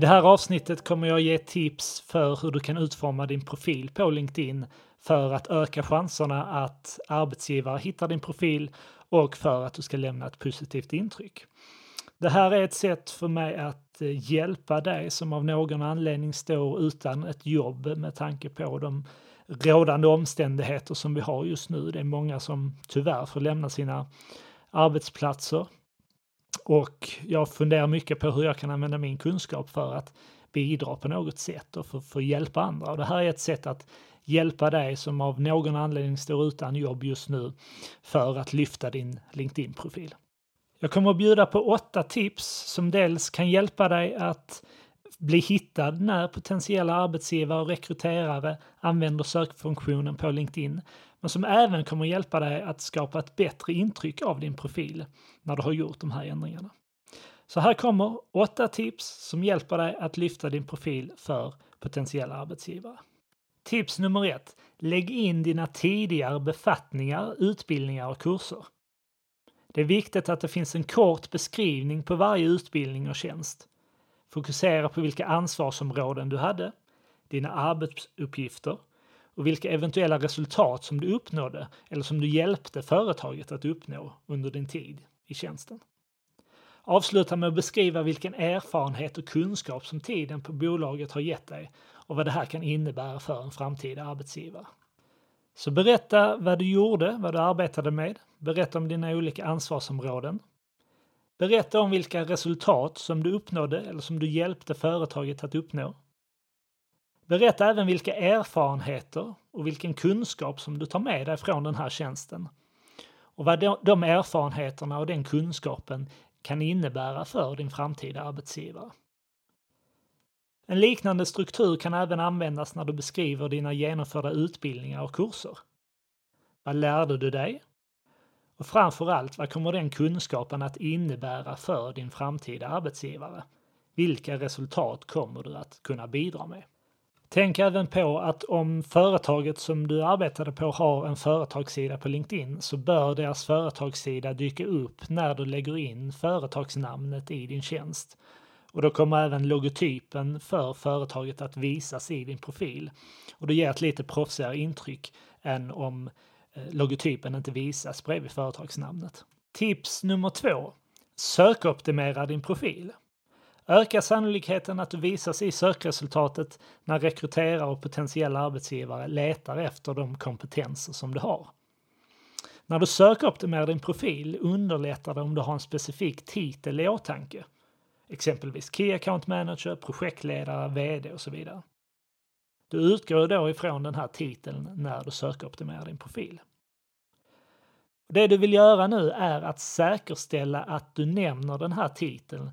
I det här avsnittet kommer jag ge tips för hur du kan utforma din profil på LinkedIn för att öka chanserna att arbetsgivare hittar din profil och för att du ska lämna ett positivt intryck. Det här är ett sätt för mig att eh, hjälpa dig som av någon anledning står utan ett jobb med tanke på de rådande omständigheter som vi har just nu. Det är många som tyvärr får lämna sina arbetsplatser. Och jag funderar mycket på hur jag kan använda min kunskap för att bidra på något sätt och för, för att hjälpa andra. Och det här är ett sätt att hjälpa dig som av någon anledning står utan jobb just nu för att lyfta din LinkedIn-profil. Jag kommer att bjuda på åtta tips som dels kan hjälpa dig att bli hittad när potentiella arbetsgivare och rekryterare använder sökfunktionen på LinkedIn, men som även kommer hjälpa dig att skapa ett bättre intryck av din profil när du har gjort de här ändringarna. Så här kommer åtta tips som hjälper dig att lyfta din profil för potentiella arbetsgivare. Tips nummer ett. Lägg in dina tidigare befattningar, utbildningar och kurser. Det är viktigt att det finns en kort beskrivning på varje utbildning och tjänst. Fokusera på vilka ansvarsområden du hade, dina arbetsuppgifter och vilka eventuella resultat som du uppnådde eller som du hjälpte företaget att uppnå under din tid i tjänsten. Avsluta med att beskriva vilken erfarenhet och kunskap som tiden på bolaget har gett dig och vad det här kan innebära för en framtida arbetsgivare. Så berätta vad du gjorde, vad du arbetade med. Berätta om dina olika ansvarsområden. Berätta om vilka resultat som du uppnådde eller som du hjälpte företaget att uppnå. Berätta även vilka erfarenheter och vilken kunskap som du tar med dig från den här tjänsten. Och vad de erfarenheterna och den kunskapen kan innebära för din framtida arbetsgivare. En liknande struktur kan även användas när du beskriver dina genomförda utbildningar och kurser. Vad lärde du dig? Och framför allt, vad kommer den kunskapen att innebära för din framtida arbetsgivare? Vilka resultat kommer du att kunna bidra med? Tänk även på att om företaget som du arbetade på har en företagssida på LinkedIn så bör deras företagssida dyka upp när du lägger in företagsnamnet i din tjänst. Och då kommer även logotypen för företaget att visas i din profil. Och det ger ett lite proffsigare intryck än om eh, logotypen inte visas bredvid företagsnamnet. Tips nummer två. Sökoptimera din profil ökar sannolikheten att du visas i sökresultatet när rekryterare och potentiella arbetsgivare letar efter de kompetenser som du har. När du sökoptimerar din profil underlättar det om du har en specifik titel i åtanke. Exempelvis Key Account Manager, projektledare, VD och så vidare. Du utgår då ifrån den här titeln när du sökoptimerar din profil. Det du vill göra nu är att säkerställa att du nämner den här titeln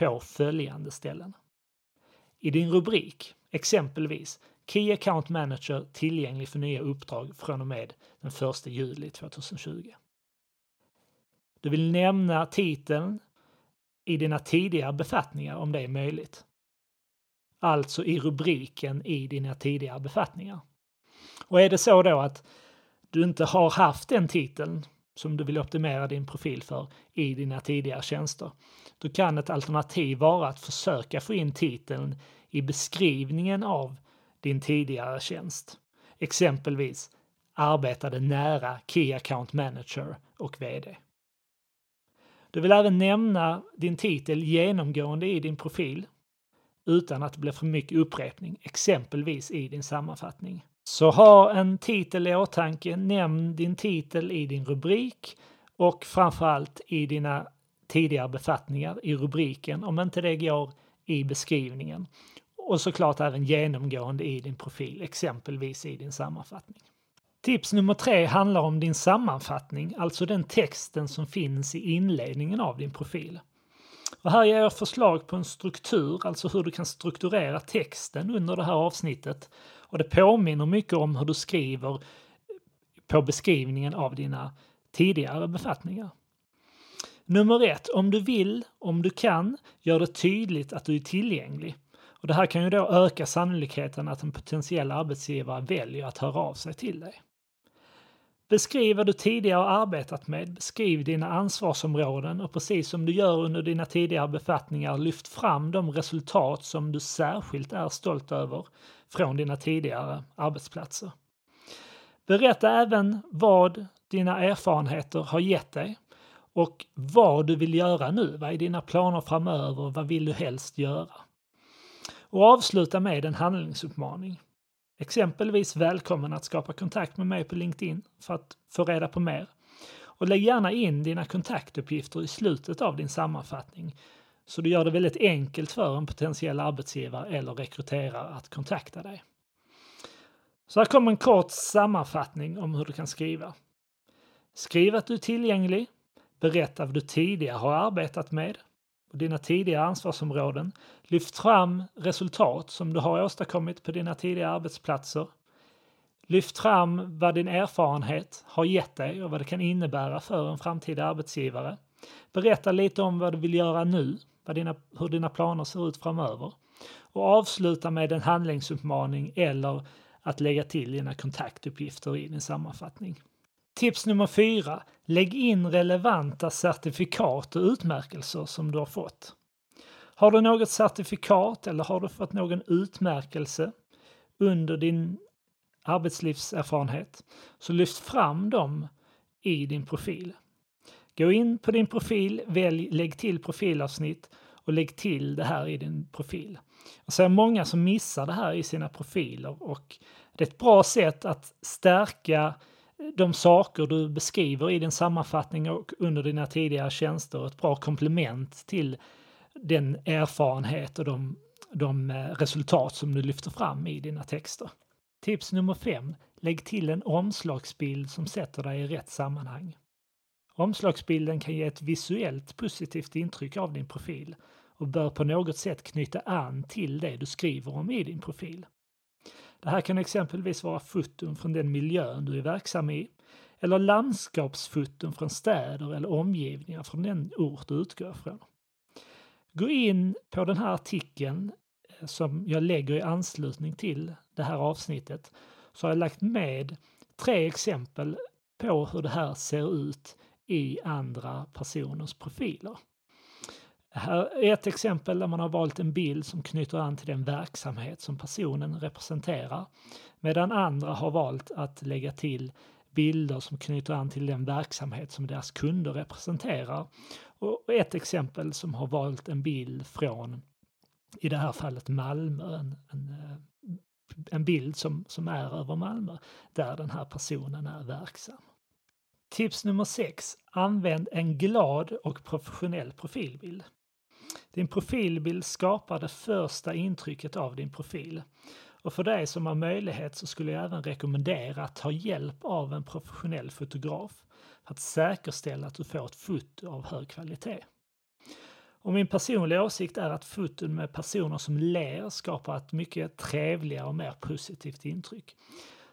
på följande ställen. I din rubrik, exempelvis Key Account Manager tillgänglig för nya uppdrag från och med den 1 juli 2020. Du vill nämna titeln i dina tidigare befattningar om det är möjligt. Alltså i rubriken i dina tidigare befattningar. Och är det så då att du inte har haft den titeln som du vill optimera din profil för i dina tidigare tjänster, då kan ett alternativ vara att försöka få in titeln i beskrivningen av din tidigare tjänst. Exempelvis arbetade nära Key Account Manager och VD. Du vill även nämna din titel genomgående i din profil utan att det blir för mycket upprepning, exempelvis i din sammanfattning. Så ha en titel i åtanke, nämn din titel i din rubrik och framförallt i dina tidigare befattningar i rubriken, om inte det går i beskrivningen. Och såklart även genomgående i din profil, exempelvis i din sammanfattning. Tips nummer tre handlar om din sammanfattning, alltså den texten som finns i inledningen av din profil. Och här ger jag förslag på en struktur, alltså hur du kan strukturera texten under det här avsnittet. Och det påminner mycket om hur du skriver på beskrivningen av dina tidigare befattningar. Nummer ett, om du vill, om du kan, gör det tydligt att du är tillgänglig. Och det här kan ju då öka sannolikheten att en potentiell arbetsgivare väljer att höra av sig till dig. Beskriv vad du tidigare har arbetat med, beskriv dina ansvarsområden och precis som du gör under dina tidigare befattningar, lyft fram de resultat som du särskilt är stolt över från dina tidigare arbetsplatser. Berätta även vad dina erfarenheter har gett dig och vad du vill göra nu. Vad är dina planer framöver? Vad vill du helst göra? Och avsluta med en handlingsuppmaning. Exempelvis välkommen att skapa kontakt med mig på LinkedIn för att få reda på mer. Och lägg gärna in dina kontaktuppgifter i slutet av din sammanfattning så du gör det väldigt enkelt för en potentiell arbetsgivare eller rekryterare att kontakta dig. Så här kommer en kort sammanfattning om hur du kan skriva. Skriv att du är tillgänglig, berätta vad du tidigare har arbetat med och dina tidigare ansvarsområden. Lyft fram resultat som du har åstadkommit på dina tidigare arbetsplatser. Lyft fram vad din erfarenhet har gett dig och vad det kan innebära för en framtida arbetsgivare. Berätta lite om vad du vill göra nu, vad dina, hur dina planer ser ut framöver. Och avsluta med en handlingsuppmaning eller att lägga till dina kontaktuppgifter i din sammanfattning. Tips nummer fyra. Lägg in relevanta certifikat och utmärkelser som du har fått. Har du något certifikat eller har du fått någon utmärkelse under din arbetslivserfarenhet så lyft fram dem i din profil. Gå in på din profil, välj lägg till profilavsnitt och lägg till det här i din profil. Jag ser många som missar det här i sina profiler och det är ett bra sätt att stärka de saker du beskriver i din sammanfattning och under dina tidigare tjänster ett bra komplement till den erfarenhet och de, de eh, resultat som du lyfter fram i dina texter. Tips nummer fem. Lägg till en omslagsbild som sätter dig i rätt sammanhang. Omslagsbilden kan ge ett visuellt positivt intryck av din profil och bör på något sätt knyta an till det du skriver om i din profil. Det här kan exempelvis vara foton från den miljön du är verksam i eller landskapsfoton från städer eller omgivningar från den ort du utgår från. Gå in på den här artikeln eh, som jag lägger i anslutning till det här avsnittet så har jag lagt med tre exempel på hur det här ser ut i andra personers profiler. Här är ett exempel där man har valt en bild som knyter an till den verksamhet som personen representerar. Medan andra har valt att lägga till bilder som knyter an till den verksamhet som deras kunder representerar. Och ett exempel som har valt en bild från, i det här fallet Malmö, en, en, eh, en bild som, som är över Malmö, där den här personen är verksam. Tips nummer 6. Använd en glad och professionell profilbild. Din profilbild skapar det första intrycket av din profil. Och för dig som har möjlighet så skulle jag även rekommendera att ta hjälp av en professionell fotograf för att säkerställa att du får ett foto av hög kvalitet. Och min personliga åsikt är att foton med personer som ler skapar ett mycket trevligare och mer positivt intryck.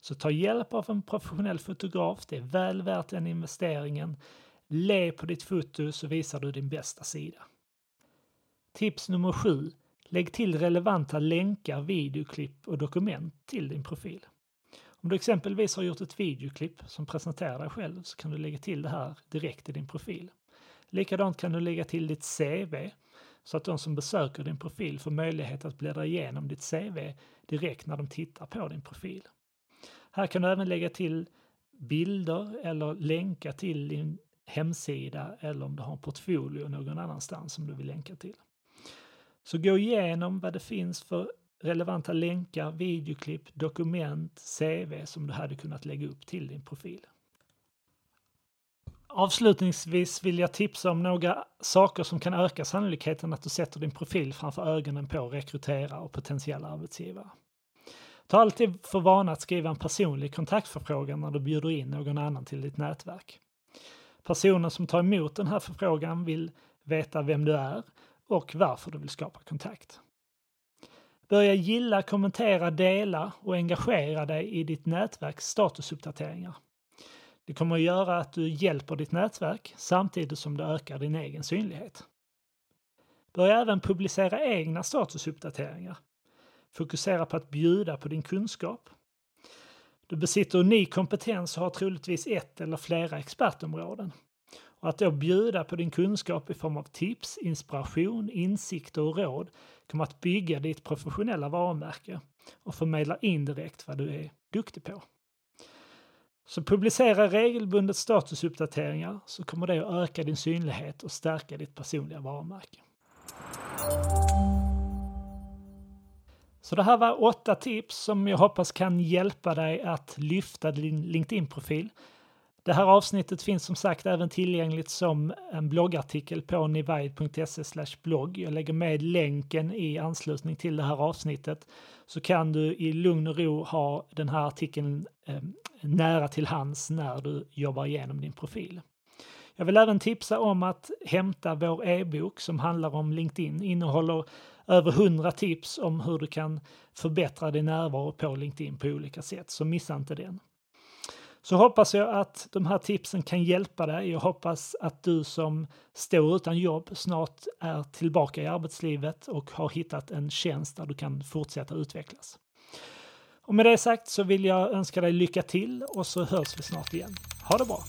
Så ta hjälp av en professionell fotograf, det är väl värt den investeringen. Le på ditt foto så visar du din bästa sida. Tips nummer sju. Lägg till relevanta länkar, videoklipp och dokument till din profil. Om du exempelvis har gjort ett videoklipp som presenterar dig själv så kan du lägga till det här direkt i din profil. Likadant kan du lägga till ditt CV så att de som besöker din profil får möjlighet att bläddra igenom ditt CV direkt när de tittar på din profil. Här kan du även lägga till bilder eller länka till din hemsida eller om du har en portfolio någon annanstans som du vill länka till. Så gå igenom vad det finns för relevanta länkar, videoklipp, dokument, CV som du hade kunnat lägga upp till din profil. Avslutningsvis vill jag tipsa om några saker som kan öka sannolikheten att du sätter din profil framför ögonen på rekryterare och potentiella arbetsgivare. Ta alltid för vana att skriva en personlig kontaktförfrågan när du bjuder in någon annan till ditt nätverk. Personen som tar emot den här förfrågan vill veta vem du är och varför du vill skapa kontakt. Börja gilla, kommentera, dela och engagera dig i ditt nätverks statusuppdateringar. Det kommer att göra att du hjälper ditt nätverk samtidigt som du ökar din egen synlighet. Börja även publicera egna statusuppdateringar. Fokusera på att bjuda på din kunskap. Du besitter unik kompetens och har troligtvis ett eller flera expertområden. Och att då bjuda på din kunskap i form av tips, inspiration, insikter och råd kommer att bygga ditt professionella varumärke och förmedla indirekt vad du är duktig på. Så publicera regelbundet statusuppdateringar så kommer det att öka din synlighet och stärka ditt personliga varumärke. Så det här var åtta tips som jag hoppas kan hjälpa dig att lyfta din LinkedIn-profil. Det här avsnittet finns som sagt även tillgängligt som en bloggartikel på nivide.se blogg. Jag lägger med länken i anslutning till det här avsnittet så kan du i lugn och ro ha den här artikeln eh, nära till hands när du jobbar igenom din profil. Jag vill även tipsa om att hämta vår e-bok som handlar om LinkedIn. Innehåller över 100 tips om hur du kan förbättra din närvaro på LinkedIn på olika sätt, så missa inte den. Så hoppas jag att de här tipsen kan hjälpa dig. Jag hoppas att du som står utan jobb snart är tillbaka i arbetslivet och har hittat en tjänst där du kan fortsätta utvecklas. Och med det sagt så vill jag önska dig lycka till och så hörs vi snart igen. Ha det bra!